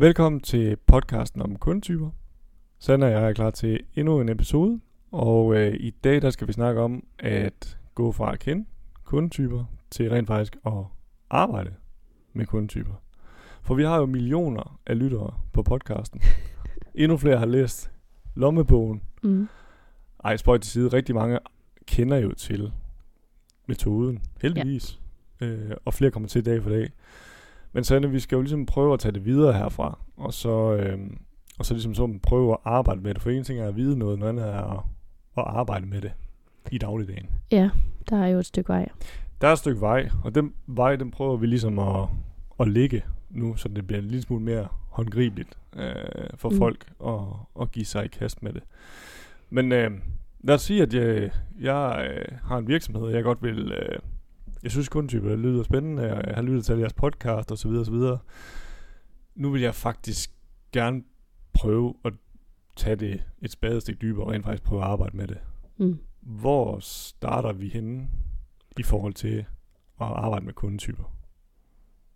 Velkommen til podcasten om kundetyper. Sand og jeg er klar til endnu en episode, og øh, i dag der skal vi snakke om at gå fra at kende kundetyper til rent faktisk at arbejde med kundetyper. For vi har jo millioner af lyttere på podcasten. Endnu flere har læst lommebogen. Mm. Ej, spøj til side. Rigtig mange kender jo til metoden, heldigvis. Ja. Øh, og flere kommer til dag for dag. Men så vi skal jo ligesom prøve at tage det videre herfra, og så, øh, og så ligesom så prøve at arbejde med det. For en ting er at vide noget, noget andet er at, at arbejde med det i dagligdagen. Ja, der er jo et stykke vej. Der er et stykke vej, og den vej, den prøver vi ligesom at, at ligge nu, så det bliver en lille smule mere håndgribeligt øh, for mm. folk at, at give sig i kast med det. Men øh, lad os sige, at jeg, jeg øh, har en virksomhed, og jeg godt vil... Øh, jeg synes kundetyper det lyder spændende, jeg har lyttet til jeres podcast osv. osv. Nu vil jeg faktisk gerne prøve at tage det et spadestik dybere og rent faktisk prøve at arbejde med det. Mm. Hvor starter vi henne i forhold til at arbejde med kundetyper?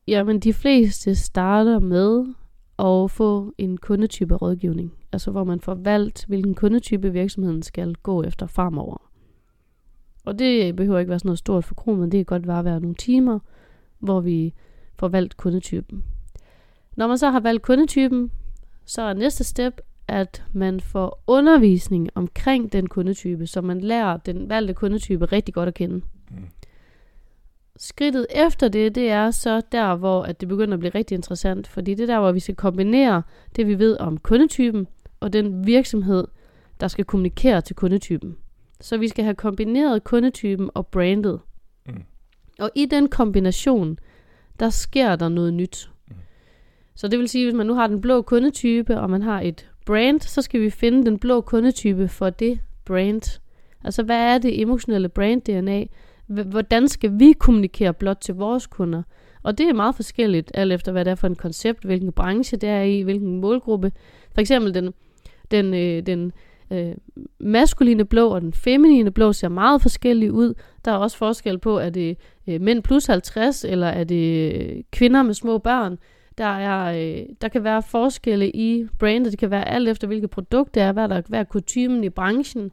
Jamen, de fleste starter med at få en kundetype rådgivning. Altså, hvor man får valgt, hvilken kundetype virksomheden skal gå efter fremover. Og det behøver ikke være sådan noget stort for men det kan godt bare være nogle timer, hvor vi får valgt kundetypen. Når man så har valgt kundetypen, så er næste step, at man får undervisning omkring den kundetype, så man lærer den valgte kundetype rigtig godt at kende. Mm. Skridtet efter det, det er så der, hvor at det begynder at blive rigtig interessant, fordi det er der, hvor vi skal kombinere det, vi ved om kundetypen, og den virksomhed, der skal kommunikere til kundetypen. Så vi skal have kombineret kundetypen og brandet. Mm. Og i den kombination, der sker der noget nyt. Mm. Så det vil sige, hvis man nu har den blå kundetype, og man har et brand, så skal vi finde den blå kundetype for det brand. Altså, hvad er det emotionelle brand-DNA? Hvordan skal vi kommunikere blot til vores kunder? Og det er meget forskelligt, alt efter hvad det er for en koncept, hvilken branche det er i, hvilken målgruppe. For eksempel den, den, øh, den øh, maskuline blå og den feminine blå ser meget forskellige ud. Der er også forskel på, er det øh, mænd plus 50, eller er det øh, kvinder med små børn. Der, er, øh, der kan være forskelle i brandet. Det kan være alt efter, hvilket produkt det er, hvad der hvad er kutumen i branchen.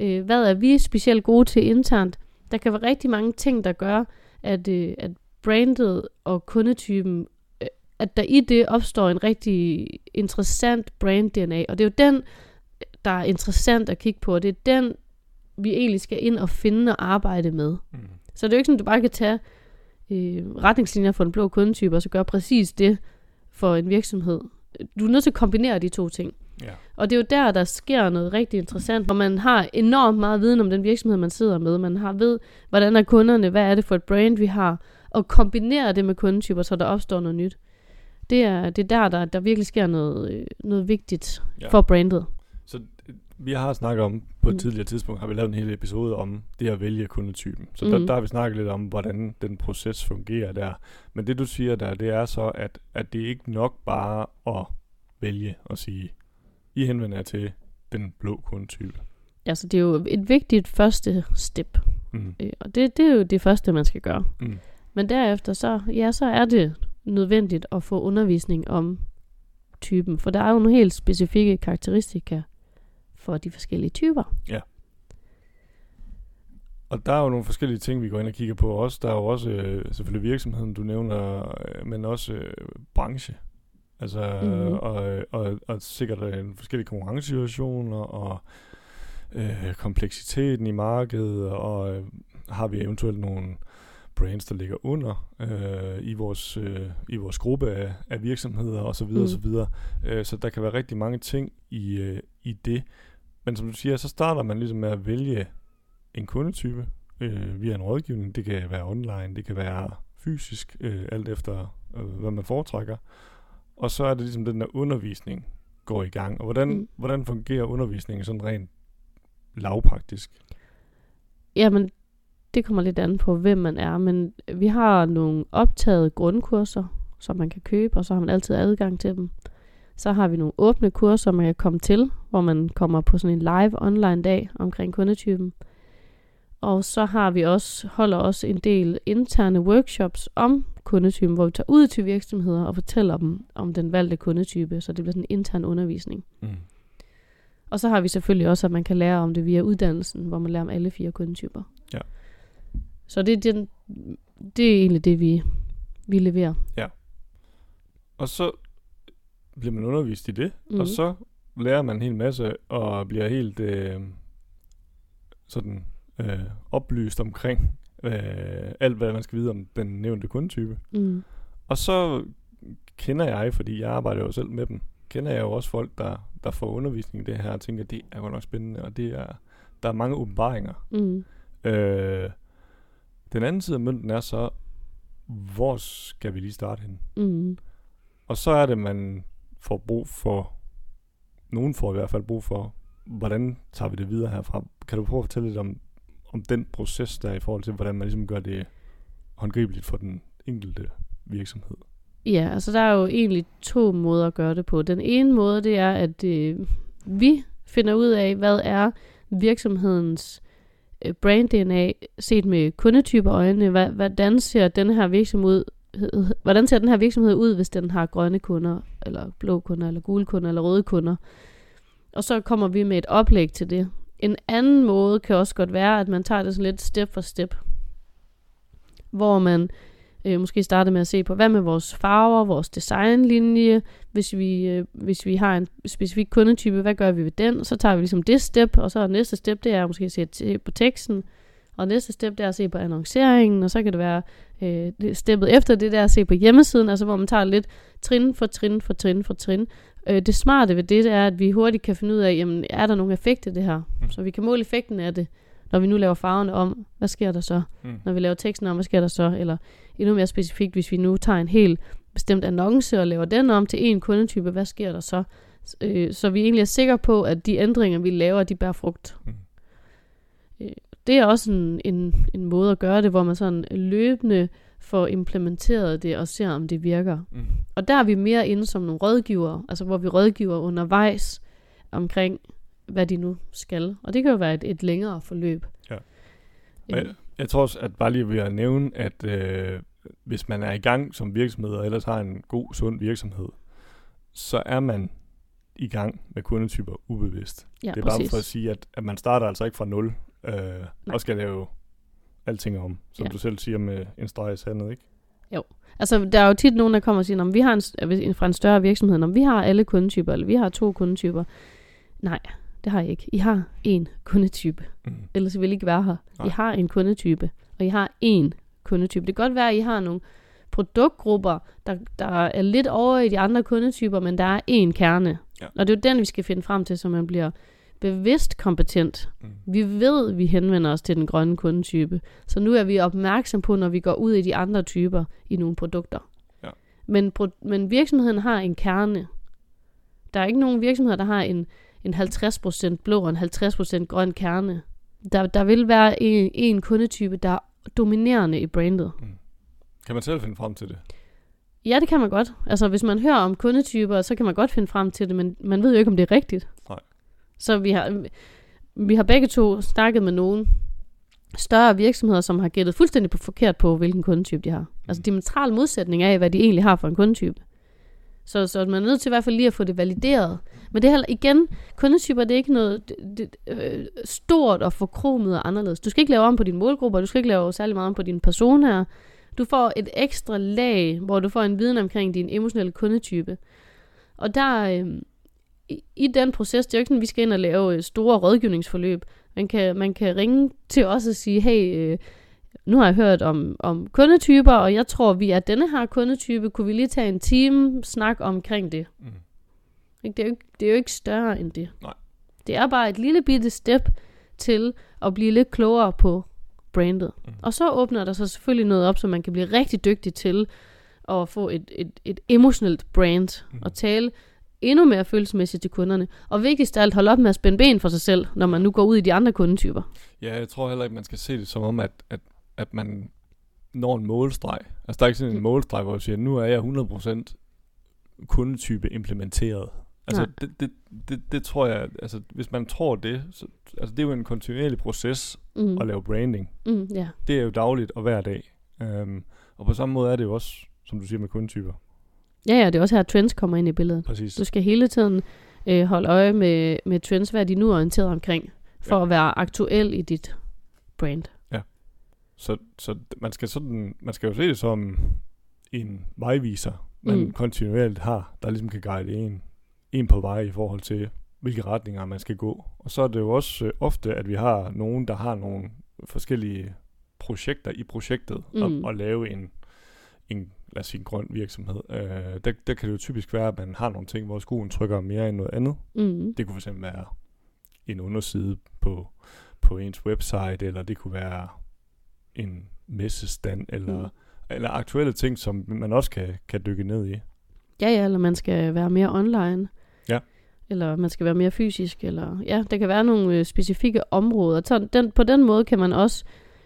Øh, hvad er vi specielt gode til internt. Der kan være rigtig mange ting, der gør, at, øh, at brandet og kundetypen, øh, at der i det opstår en rigtig interessant brand-DNA. Og det er jo den der er interessant at kigge på, og det er den, vi egentlig skal ind og finde og arbejde med. Mm. Så det er jo ikke sådan, at du bare kan tage øh, retningslinjer for en blå kundetype, og så gøre præcis det for en virksomhed. Du er nødt til at kombinere de to ting. Ja. Og det er jo der, der sker noget rigtig interessant, hvor man har enormt meget viden om den virksomhed, man sidder med. Man har ved, hvordan er kunderne, hvad er det for et brand, vi har, og kombinere det med kundetyper, så der opstår noget nyt. Det er, det er der, der, der virkelig sker noget, øh, noget vigtigt ja. for brandet. Vi har snakket om, på et mm. tidligere tidspunkt, har vi lavet en hel episode om det at vælge kundetypen. Så mm. der, der har vi snakket lidt om, hvordan den proces fungerer der. Men det du siger der, det er så, at, at det ikke nok bare at vælge og sige, I henvender jer til den blå kundetype. Altså det er jo et vigtigt første step. Mm. Øh, og det, det er jo det første, man skal gøre. Mm. Men derefter så, ja, så er det nødvendigt at få undervisning om typen. For der er jo nogle helt specifikke karakteristika for de forskellige typer. Ja. Og der er jo nogle forskellige ting, vi går ind og kigger på også. Der er jo også øh, selvfølgelig virksomheden, du nævner, øh, men også øh, branche. Altså, mm-hmm. og, og, og sikkert en forskellige konkurrencesituationer, og øh, kompleksiteten i markedet, og øh, har vi eventuelt nogle brands, der ligger under øh, i, vores, øh, i vores gruppe af, af virksomheder osv. Mm. osv. Øh, så der kan være rigtig mange ting i, øh, i det. Men som du siger, så starter man ligesom med at vælge en kundetype øh, via en rådgivning. Det kan være online, det kan være fysisk, øh, alt efter øh, hvad man foretrækker. Og så er det ligesom den der undervisning går i gang. Og hvordan, mm. hvordan fungerer undervisningen sådan rent lavpraktisk? Jamen, det kommer lidt an på, hvem man er. Men vi har nogle optaget grundkurser, som man kan købe, og så har man altid adgang til dem. Så har vi nogle åbne kurser, man kan komme til, hvor man kommer på sådan en live online dag omkring kundetypen. Og så har vi også, holder også en del interne workshops om kundetypen, hvor vi tager ud til virksomheder og fortæller dem om den valgte kundetype, så det bliver sådan en intern undervisning. Mm. Og så har vi selvfølgelig også, at man kan lære om det via uddannelsen, hvor man lærer om alle fire kundetyper. Ja. Så det, er den, det er egentlig det, vi, vi leverer. Og så bliver man undervist i det, mm. Mhm. og så lærer man en hel masse og bliver helt øh, sådan øh, oplyst omkring øh, alt, hvad man skal vide om den nævnte kundetype. Mm. Og så kender jeg, fordi jeg arbejder jo selv med dem, kender jeg jo også folk, der, der får undervisning i det her, og tænker, det er godt nok spændende, og det er, der er mange åbenbaringer. Mm. Øh, den anden side af mønten er så, hvor skal vi lige starte henne? Mm. Og så er det, man får brug for, nogen får i hvert fald brug for, hvordan tager vi det videre herfra? Kan du prøve at fortælle lidt om, om den proces der i forhold til, hvordan man ligesom gør det håndgribeligt for den enkelte virksomhed? Ja, altså der er jo egentlig to måder at gøre det på. Den ene måde, det er, at øh, vi finder ud af, hvad er virksomhedens øh, brand DNA set med kundetyper øjne. Hvordan ser den her virksomhed ud? Hvordan ser den her virksomhed ud, hvis den har grønne kunder, eller blå kunder, eller gule kunder, eller røde kunder? Og så kommer vi med et oplæg til det. En anden måde kan også godt være, at man tager det sådan lidt step for step. Hvor man øh, måske starte med at se på, hvad med vores farver, vores designlinje, hvis vi, øh, hvis vi har en specifik kundetype, hvad gør vi ved den? Så tager vi ligesom det step, og så næste step, det er måske at se på teksten, og næste step, det er at se på annonceringen, og så kan det være øh, det- steppet efter det, der er at se på hjemmesiden, altså hvor man tager lidt trin for trin for trin for trin. Øh, det smarte ved det, det er, at vi hurtigt kan finde ud af, jamen, er der nogle effekter det her? Mm. Så vi kan måle effekten af det, når vi nu laver farverne om. Hvad sker der så? Mm. Når vi laver teksten om, hvad sker der så? Eller endnu mere specifikt, hvis vi nu tager en helt bestemt annonce og laver den om til en kundetype, hvad sker der så? Øh, så vi egentlig er sikre på, at de ændringer, vi laver, de bærer frugt. Mm. Øh, det er også en, en, en måde at gøre det, hvor man sådan løbende får implementeret det og ser, om det virker. Mm. Og der er vi mere inde som nogle rådgivere, altså hvor vi rådgiver undervejs omkring, hvad de nu skal. Og det kan jo være et, et længere forløb. Ja. Øh, Og jeg, jeg tror også, at bare lige ved at nævne, at øh, hvis man er i gang som virksomhed, og ellers har en god, sund virksomhed, så er man i gang med kundetyper ubevidst. ja, det er bare præcis. for at sige, at, at man starter altså ikke fra nul, øh, og skal lave alting om, som Ja. du selv siger med en streg i sandet, ikke? Altså, der er jo tit nogen, der kommer og siger, om vi har en, fra en større virksomhed, om vi har alle kundetyper, eller vi har to kundetyper. Nej, det har I ikke. I har én kundetype. Mm. Ellers ville I ikke være her. Nej. I har en kundetype, og I har én kundetype. Det kan godt være, at I har nogle produktgrupper, der, der er lidt over i de andre kundetyper, men der er én kerne. Ja. Og det er jo den, vi skal finde frem til, så man bliver bevidst kompetent. Mm. Vi ved, at vi henvender os til den grønne kundetype. Så nu er vi opmærksom på, når vi går ud i de andre typer i nogle produkter. Ja. Men, pro- men virksomheden har en kerne. Der er ikke nogen virksomheder, der har en, en 50% blå og en 50% grøn kerne. Der, der vil være en, en kundetype, der er dominerende i brandet. Mm. Kan man selv finde frem til det? Ja, det kan man godt. Altså, hvis man hører om kundetyper, så kan man godt finde frem til det, men man ved jo ikke, om det er rigtigt. Nej. Så vi har, vi har begge to snakket med nogle større virksomheder, som har gættet fuldstændig på, forkert på, hvilken kundetype de har. Altså diametral modsætning af, hvad de egentlig har for en kundetype. Så, så man er nødt til i hvert fald lige at få det valideret. Men det er heller, igen, kundetyper, det er ikke noget det, det, øh, stort og forkromet og anderledes. Du skal ikke lave om på dine målgrupper, du skal ikke lave særlig meget om på dine personer. Du får et ekstra lag, hvor du får en viden omkring din emotionelle kundetype. Og der, øh, i, i den proces, det er jo ikke sådan, at vi skal ind og lave øh, store rådgivningsforløb. Man kan, man kan ringe til os og sige, hey, øh, nu har jeg hørt om, om kundetyper, og jeg tror, vi er denne her kundetype. Kunne vi lige tage en time snak omkring det? Mm. Det, er jo ikke, det er jo ikke større end det. Nej. Det er bare et lille bitte step til at blive lidt klogere på brandet. Mm. Og så åbner der så selvfølgelig noget op, så man kan blive rigtig dygtig til at få et, et, et emotionelt brand Mm. og tale endnu mere følelsesmæssigt til kunderne. Og vigtigst af alt, holde op med at spænde ben for sig selv, når man nu går ud i de andre kundetyper. Ja, jeg tror heller ikke, man skal se det som om, at, at, at man når en målstreg. Altså, der er ikke sådan en Mm. målstreg, hvor jeg siger, nu er jeg 100% kundetype implementeret. Altså, det, det, det, det tror jeg, altså, hvis man tror det, så, altså, det er jo en kontinuerlig proces Mm. at lave branding. Mm, ja. Det er jo dagligt og hver dag. Um, Og på samme måde er det jo også, som du siger, med kundetyper. Ja, ja, det er også her, trends kommer ind i billedet. Præcis. Du skal hele tiden øh, holde øje med, med trends, hvad er de nu orienteret omkring, for Ja. at være aktuel i dit brand. Så, så man skal sådan, man skal jo se det som en vejviser, man Mm. kontinuerligt har, der ligesom kan guide en, en på vej i forhold til, hvilke retninger man skal gå. Og så er det jo også øh, ofte, at vi har nogen, der har nogle forskellige projekter i projektet, mm. Mm. og, og lave en, en, lad os sige, en grøn virksomhed. Øh, der, der kan det jo typisk være, at man har nogle ting, hvor skoen trykker mere end noget andet. Mm. Det kunne fx være en underside på, på ens website, eller det kunne være en messestand, eller, Mm. eller aktuelle ting, som man også kan, kan dykke ned i. Ja, ja, eller man skal være mere online. Ja. Eller man skal være mere fysisk. Eller, ja, der kan være nogle øh, specifikke områder. Så den, på den måde kan man også,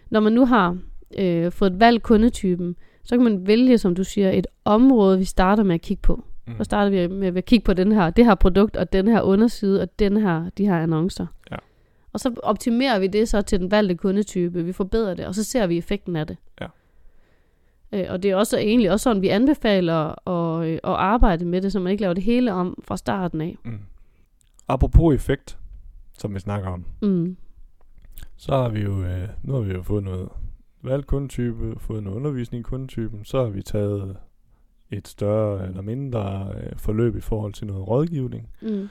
når man nu har øh, fået valgt kundetypen, så kan man vælge, som du siger, et område, vi starter med at kigge på. Mm. Så starter vi med at kigge på den her, det her produkt, og den her underside, og den her, de her annoncer. Ja. Og så optimerer vi det så til den valgte kundetype. Vi forbedrer det, og så ser vi effekten af det. Ja. Øh, og det er også egentlig også sådan, vi anbefaler at, øh, at arbejde med det, så man ikke laver det hele om fra starten af. Mm. Apropos effekt, som vi snakker om, Mm. så har vi jo, øh, nu har vi jo fået noget valgt kundetype, fået noget undervisning i kundetypen, så har vi taget et større eller mindre øh, forløb i forhold til noget rådgivning. Mm.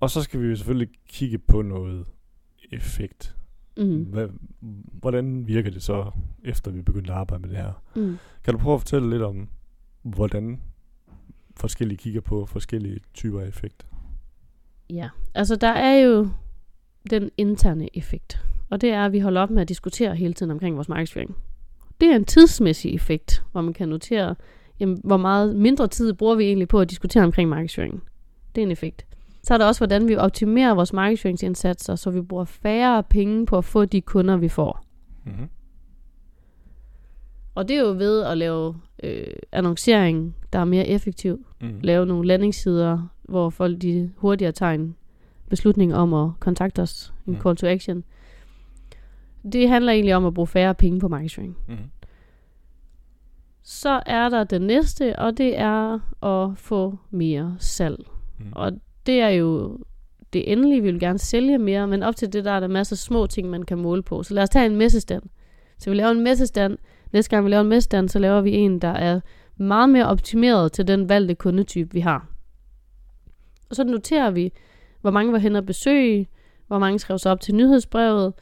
Og så skal vi jo selvfølgelig kigge på noget effekt. Mm. Hvad, hvordan virker det så, efter vi begyndte at arbejde med det her? Mm. Kan du prøve at fortælle lidt om, hvordan forskellige kigger på forskellige typer af effekt? Ja, altså der er jo den interne effekt. Og det er, at vi holder op med at diskutere hele tiden omkring vores markedsføring. Det er en tidsmæssig effekt, hvor man kan notere, jamen, hvor meget mindre tid bruger vi egentlig på at diskutere omkring markedsføring. Det er en effekt. Så er der også, hvordan vi optimerer vores markedsføringsindsatser, så vi bruger færre penge på at få de kunder, vi får. Mm-hmm. Og det er jo ved at lave øh, annoncering, der er mere effektiv. Mm. Lave nogle landingssider, hvor folk de hurtigere tager en beslutning om at kontakte os. En Mm. call to action. Det handler egentlig om at bruge færre penge på markedsføring. Mm-hmm. Så er der den næste, og det er at få mere salg. Mm. Og det er jo det endelige, vi vil gerne sælge mere, men op til det, der er der masser af små ting, man kan måle på. Så lad os tage en messestand. Så vi laver en messestand. Næste gang vi laver en messestand, så laver vi en, der er meget mere optimeret til den valgte kundetype, vi har. Og så noterer vi, hvor mange var hen og besøge, hvor mange skrev sig op til nyhedsbrevet,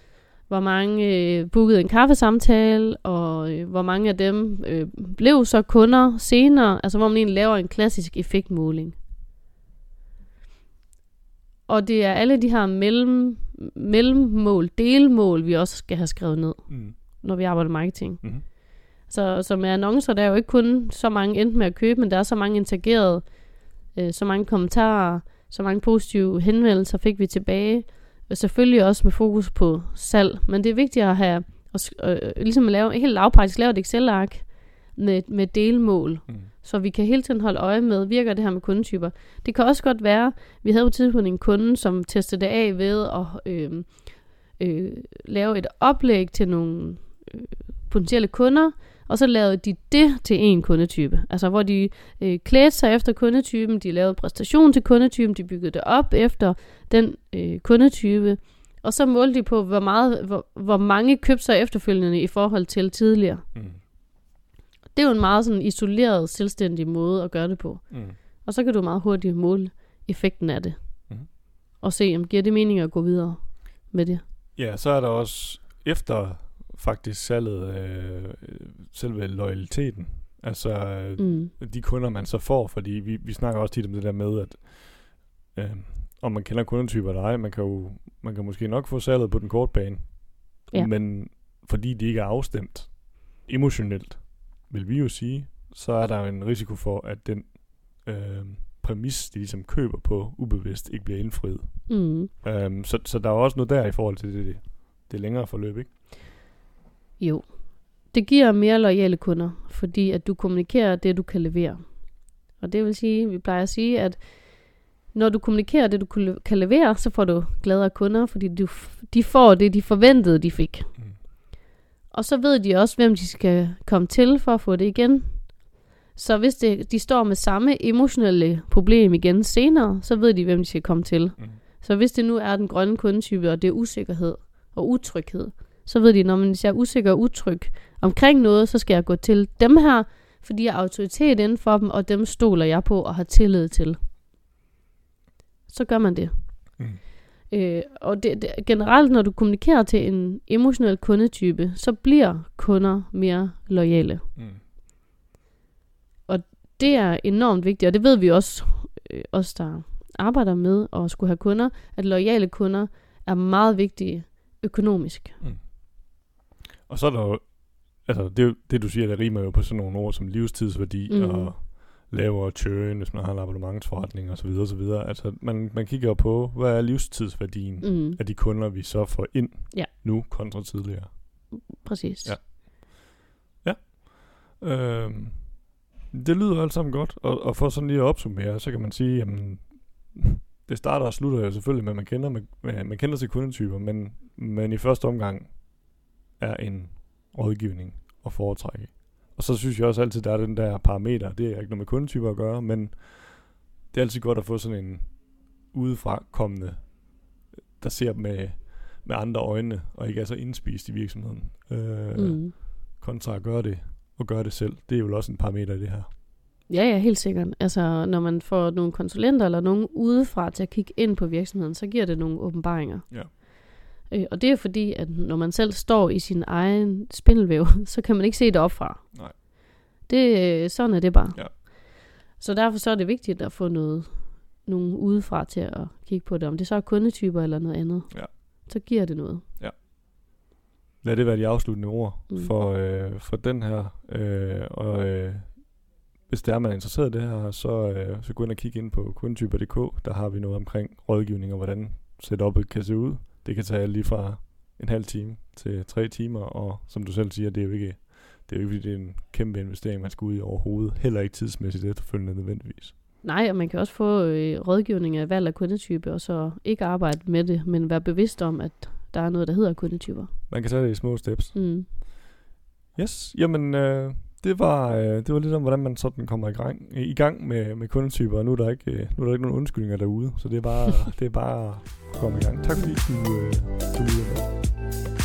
hvor mange øh, bookede en kaffesamtale, og øh, hvor mange af dem øh, blev så kunder senere, altså hvor man egentlig laver en klassisk effektmåling. Og det er alle de her mellem, mellemmål, delmål, vi også skal have skrevet ned, Mm. når vi arbejder med marketing. Mm-hmm. Så, så med annoncer, der er jo ikke kun så mange endte med at købe, men der er så mange integreret, øh, så mange kommentarer, så mange positive henvendelser fik vi tilbage. Og selvfølgelig også med fokus på salg. Men det er vigtigt at have, og, sk- øh, ligesom at lave, helt lavpraktisk lave et Excel-ark med, med delmål, Mm. så vi kan hele tiden holde øje med, virker det her med kundetyper. Det kan også godt være, vi havde på et tidspunkt en kunde, som testede det af ved at øh, øh, lave et oplæg til nogle øh, potentielle kunder, og så lavede de det til en kundetype. Altså hvor de øh, klædte sig efter kundetypen, de lavede præstation til kundetypen, de byggede det op efter den øh, kundetype, og så målte de på, hvor, meget, hvor, hvor mange købte sig efterfølgende i forhold til tidligere. Mm. Det er jo en meget sådan isoleret, selvstændig måde at gøre det på. Mm. Og så kan du meget hurtigt måle effekten af det. Mhm. Og se, om giver det mening at gå videre med det. Ja, så er der også efter faktisk salget øh, selve loyaliteten. Altså øh, Mm. de kunder, man så får, fordi vi, vi snakker også tit om det der med, at øh, om man kender kundetyper eller ej, man kan jo man kan måske nok få salget på den korte bane, Ja. men fordi de ikke er afstemt emotionelt, vil vi jo sige, så er der en risiko for, at den øh, præmis, de ligesom køber på ubevidst, ikke bliver indfriet. Mm. Um, så, så der er også noget der i forhold til det, det længere forløb, ikke? Jo. Det giver mere loyale kunder, fordi at du kommunikerer det, du kan levere. Og det vil sige, vi plejer at sige, at når du kommunikerer det, du kan levere, så får du gladere kunder, fordi du, de får det, de forventede, de fik. Mm. Og så ved de også, hvem de skal komme til for at få det igen. Så hvis det, de står med samme emotionelle problem igen senere, så ved de, hvem de skal komme til. Mm. Så hvis det nu er den grønne kundetype, og det er usikkerhed og utryghed, så ved de, når man er usikker og utryg omkring noget, så skal jeg gå til dem her, for de har autoritet inden for dem, og dem stoler jeg på og har tillid til. Så gør man det. Mm. Øh, og det, det, generelt, når du kommunikerer til en emotionel kundetype, så bliver kunder mere lojale. Mm. Det er enormt vigtigt, og det ved vi også, øh, os der arbejder med at skulle have kunder, at lojale kunder er meget vigtige økonomisk. Og så er der jo, altså det, det du siger, det rimer jo på sådan nogle ord som livstidsværdi mm. og lavere churn, hvis man har en abonnementsforretning osv. osv. Altså man, man kigger jo på, hvad er livstidsværdien mm. Af de kunder, vi så får ind Ja. nu kontra tidligere. præcis. Ja. Øhm, det lyder alt sammen godt, og, og for sådan lige at opsummere, så kan man sige, jamen, det starter og slutter jo selvfølgelig med, at man kender, med, med, man kender til kundetyper, men, men i første omgang er en rådgivning og foretrække. Og så synes jeg også altid, der er den der parameter, det er ikke noget med kundetyper at gøre, men det er altid godt at få sådan en udefra kommende, der ser med, med andre øjne, og ikke er så indspist i virksomheden. Øh, Mm. kontra at gøre det og gøre det selv. Det er jo også en parameter i det her. Ja, ja, helt sikkert. Altså, når man får nogle konsulenter eller nogen udefra til at kigge ind på virksomheden, så giver det nogle åbenbaringer. Ja. Øh, og det er fordi, at når man selv står i sin egen spindelvæv, så kan man ikke se det opfra. Nej. Det, øh, sådan er det bare. Ja. Så derfor så er det vigtigt at få noget, nogen udefra til at kigge på det. Om det så er kundetyper eller noget andet. Ja. Så giver det noget. Lad det være de afsluttende ord Mm. mm. for, øh, for den her. Øh, og øh, hvis der er, man er interesseret i det her, så, øh, så gå ind og kig ind på kundetyper.dk. Der har vi noget omkring rådgivning og hvordan setupet kan se ud. Det kan tage lige fra en halv time til tre timer, og som du selv siger, det er jo ikke, det er jo ikke det er en kæmpe investering, man skal ud i overhovedet. Heller ikke tidsmæssigt efterfølgende nødvendigvis. Nej, og man kan også få øh, rådgivning af valg af kundetype, og så ikke arbejde med det, men være bevidst om, at der er noget, der hedder kundetyper. Man kan tage det i små steps. Mm. Yes, jamen øh, det var øh, det var lidt om hvordan man sådan kommer i gang i gang med med kundetyper og nu er der ikke øh, nu er der ikke nogen undskyldninger derude, så det er bare det er bare at komme i gang. Tak fordi du øh, du lyttede med.